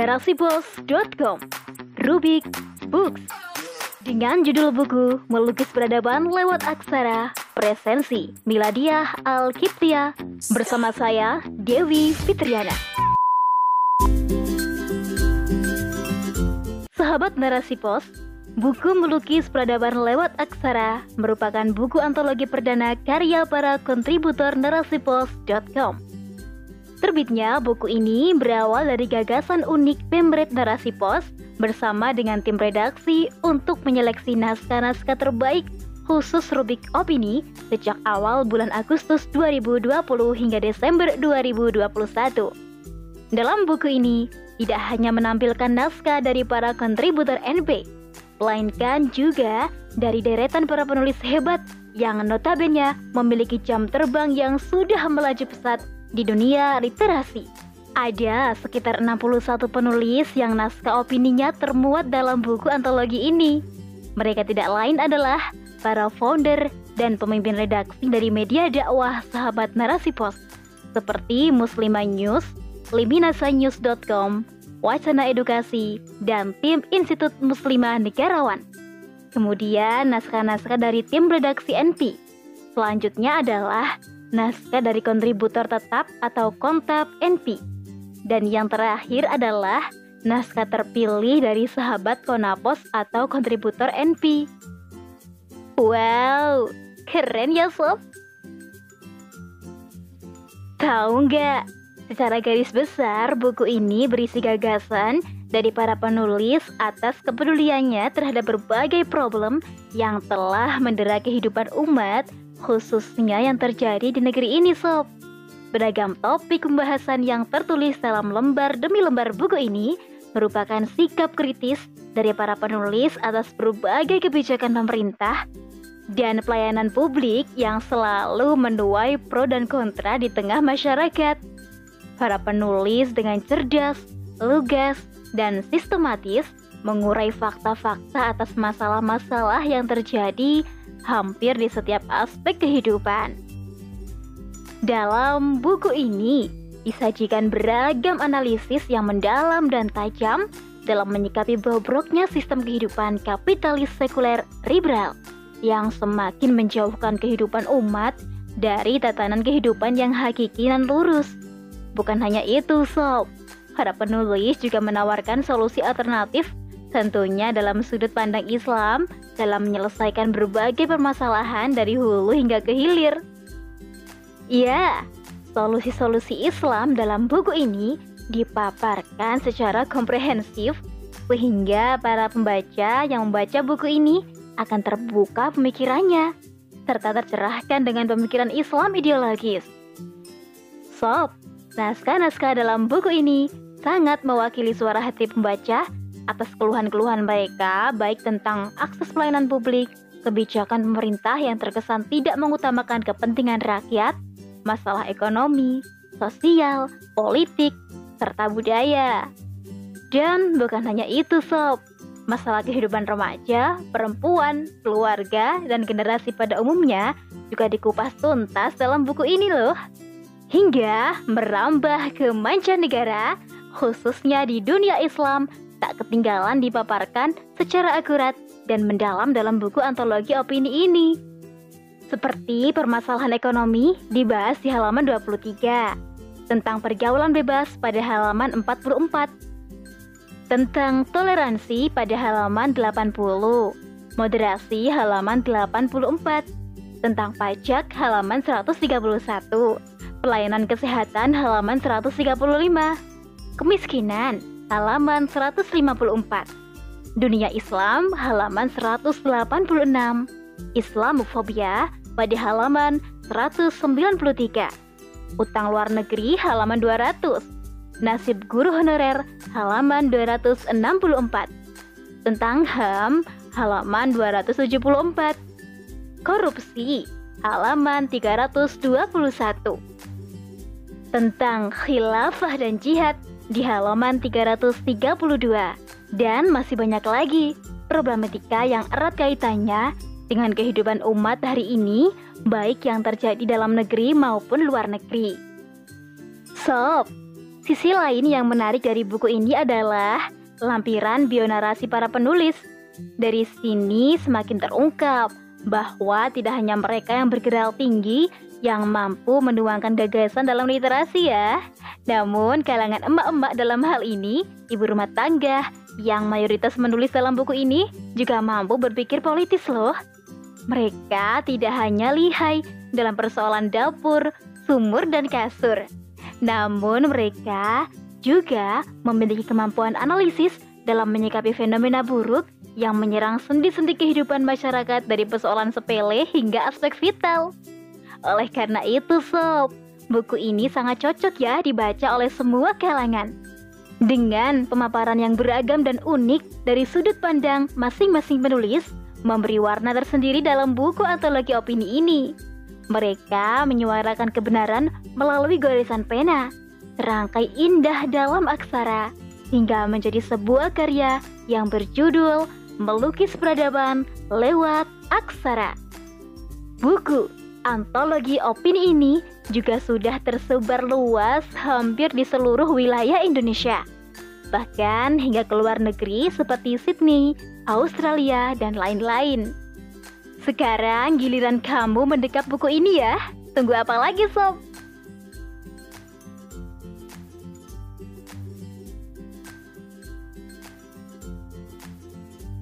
narasipos.com Rubik Books. Dengan judul buku Melukis Peradaban Lewat Aksara Presensi Miladiah Al-Kiptia bersama saya Dewi Fitriana. Sahabat Narasi Pos, buku Melukis Peradaban Lewat Aksara merupakan buku antologi perdana karya para kontributor narasipos.com Terbitnya buku ini berawal dari gagasan unik Pemret Narasi Pos bersama dengan tim redaksi untuk menyeleksi naskah-naskah terbaik khusus Rubik Opini sejak awal bulan Agustus 2020 hingga Desember 2021. Dalam buku ini, tidak hanya menampilkan naskah dari para kontributor NP, melainkan juga dari deretan para penulis hebat yang notabene memiliki jam terbang yang sudah melaju pesat di dunia literasi. Ada sekitar 61 penulis yang naskah opininya termuat dalam buku antologi ini. Mereka tidak lain adalah para founder dan pemimpin redaksi dari media dakwah sahabat narasi pos seperti Muslimah News, liminasa-news.com, Wacana Edukasi, dan tim Institut Muslimah Negarawan. Kemudian naskah-naskah dari tim redaksi NP. Selanjutnya adalah naskah dari kontributor tetap atau kontab NP. Dan yang terakhir adalah naskah terpilih dari sahabat Konapos atau kontributor NP. Wow, keren ya sob? Tahu nggak? Secara garis besar, buku ini berisi gagasan dari para penulis atas kepeduliannya terhadap berbagai problem yang telah mendera kehidupan umat khususnya yang terjadi di negeri ini sob. Beragam topik pembahasan yang tertulis dalam lembar demi lembar buku ini merupakan sikap kritis dari para penulis atas berbagai kebijakan pemerintah dan pelayanan publik yang selalu menuai pro dan kontra di tengah masyarakat. Para penulis dengan cerdas, lugas, dan sistematis mengurai fakta-fakta atas masalah-masalah yang terjadi hampir di setiap aspek kehidupan. Dalam buku ini disajikan beragam analisis yang mendalam dan tajam dalam menyikapi bobroknya sistem kehidupan kapitalis sekuler liberal yang semakin menjauhkan kehidupan umat dari tatanan kehidupan yang hakiki dan lurus. Bukan hanya itu, sob. Para penulis juga menawarkan solusi alternatif tentunya dalam sudut pandang Islam dalam menyelesaikan berbagai permasalahan dari hulu hingga ke hilir. Ya, solusi-solusi Islam dalam buku ini dipaparkan secara komprehensif sehingga para pembaca yang membaca buku ini akan terbuka pemikirannya serta tercerahkan dengan pemikiran Islam ideologis. Sob, naskah-naskah dalam buku ini sangat mewakili suara hati pembaca atas keluhan-keluhan mereka baik tentang akses pelayanan publik, kebijakan pemerintah yang terkesan tidak mengutamakan kepentingan rakyat, masalah ekonomi, sosial, politik, serta budaya. Dan bukan hanya itu sob, masalah kehidupan remaja, perempuan, keluarga, dan generasi pada umumnya juga dikupas tuntas dalam buku ini loh. Hingga merambah ke mancanegara, khususnya di dunia Islam tak ketinggalan dipaparkan secara akurat dan mendalam dalam buku antologi opini ini. Seperti permasalahan ekonomi dibahas di halaman 23, tentang pergaulan bebas pada halaman 44, tentang toleransi pada halaman 80, moderasi halaman 84, tentang pajak halaman 131, pelayanan kesehatan halaman 135, kemiskinan halaman 154. Dunia Islam halaman 186. Islamofobia pada halaman 193. Utang luar negeri halaman 200. Nasib guru honorer halaman 264. Tentang HAM halaman 274. Korupsi halaman 321. Tentang khilafah dan jihad di halaman 332 dan masih banyak lagi problematika yang erat kaitannya dengan kehidupan umat hari ini baik yang terjadi dalam negeri maupun luar negeri. Sob, Sisi lain yang menarik dari buku ini adalah lampiran bionarasi para penulis. Dari sini semakin terungkap bahwa tidak hanya mereka yang bergerak tinggi yang mampu menuangkan gagasan dalam literasi ya. Namun kalangan emak-emak dalam hal ini, ibu rumah tangga yang mayoritas menulis dalam buku ini juga mampu berpikir politis loh. Mereka tidak hanya lihai dalam persoalan dapur, sumur, dan kasur. Namun mereka juga memiliki kemampuan analisis dalam menyikapi fenomena buruk yang menyerang sendi-sendi kehidupan masyarakat dari persoalan sepele hingga aspek vital. Oleh karena itu, sob, buku ini sangat cocok ya dibaca oleh semua kalangan. Dengan pemaparan yang beragam dan unik dari sudut pandang masing-masing penulis, memberi warna tersendiri dalam buku antologi opini ini. Mereka menyuarakan kebenaran melalui garisan pena, serangkai indah dalam aksara, hingga menjadi sebuah karya yang berjudul Melukis Peradaban lewat Aksara. Buku antologi opini ini juga sudah tersebar luas hampir di seluruh wilayah Indonesia. Bahkan hingga ke luar negeri seperti Sydney, Australia, dan lain-lain. Sekarang giliran kamu mendekap buku ini ya. Tunggu apa lagi sob?